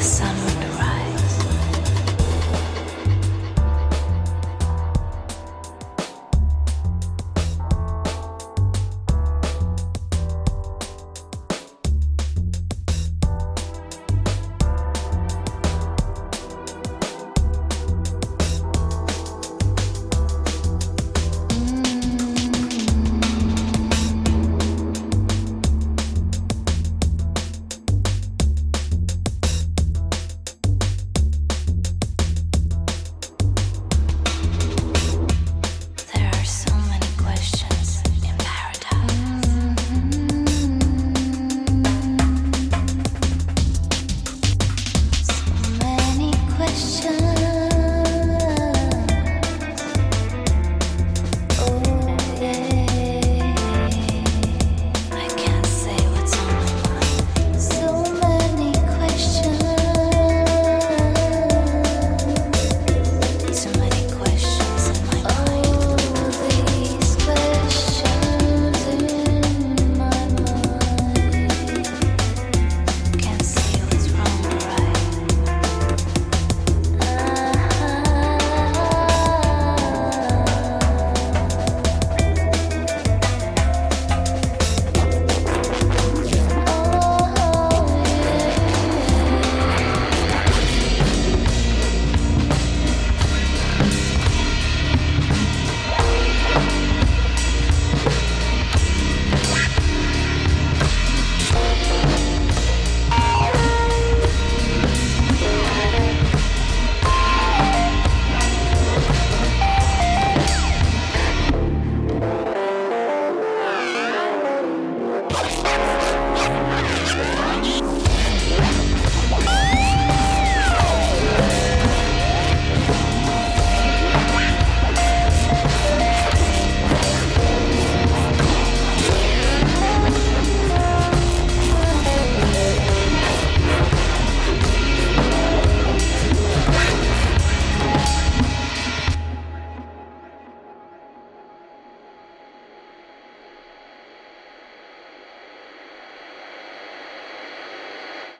sun.